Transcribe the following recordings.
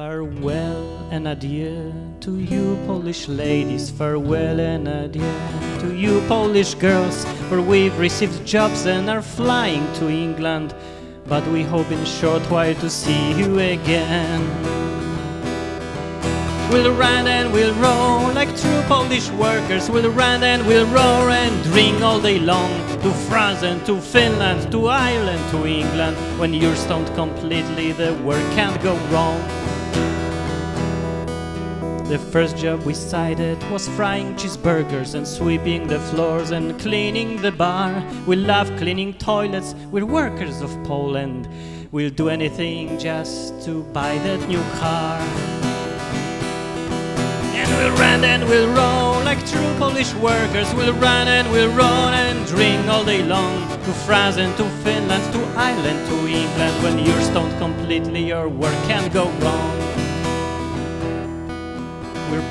Farewell and adieu to you Polish ladies, farewell and adieu to you Polish girls, for we've received jobs and are flying to England, but we hope in short while to see you again. We'll run and we'll roll like true Polish workers. We'll run and we'll roar and drink all day long to France and to Finland, to Ireland, to England. When you're stoned completely, the work can't go wrong. The first job we sighted was frying cheeseburgers and sweeping the floors and cleaning the bar. We love cleaning toilets, we're workers of Poland. We'll do anything just to buy that new car. And we'll run and we'll roll like true Polish workers. We'll run and we'll roll and drink all day long to France and to Finland, to Ireland, to England. When you're stoned completely, your work can't go wrong.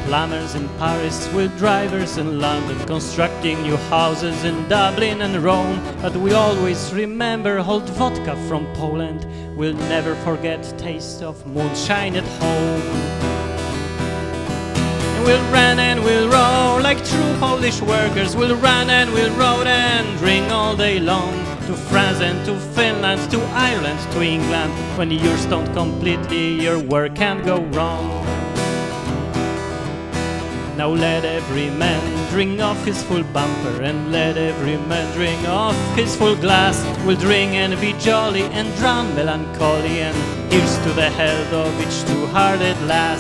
Plumbers in Paris, we're drivers in London, constructing new houses in Dublin and Rome. But we always remember old vodka from Poland. We'll never forget taste of moonshine at home. And we'll run and we'll roll like true Polish workers. We'll run and we'll roll and drink all day long to France and to Finland, to Ireland, to England. When you're stoned completely, your work can't go wrong. Now let every man drink off his full bumper and let every man drink off his full glass. We'll drink and be jolly and drown melancholy and here's to the health of each two-hearted lass.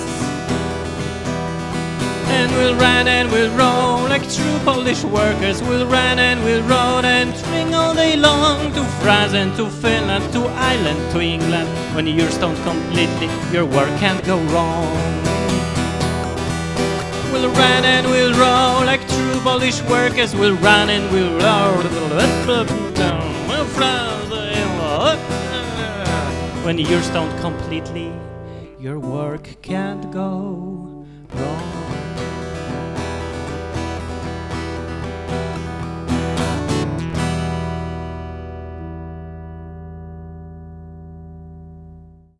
And we'll run and we'll roll like true Polish workers. We'll run and we'll roll and drink all day long to France and to Finland, to Ireland, to England. When you're stoned completely, your work can't go wrong. Polish workers. We'll run and we'll roll. When you're stoned completely, your work can't go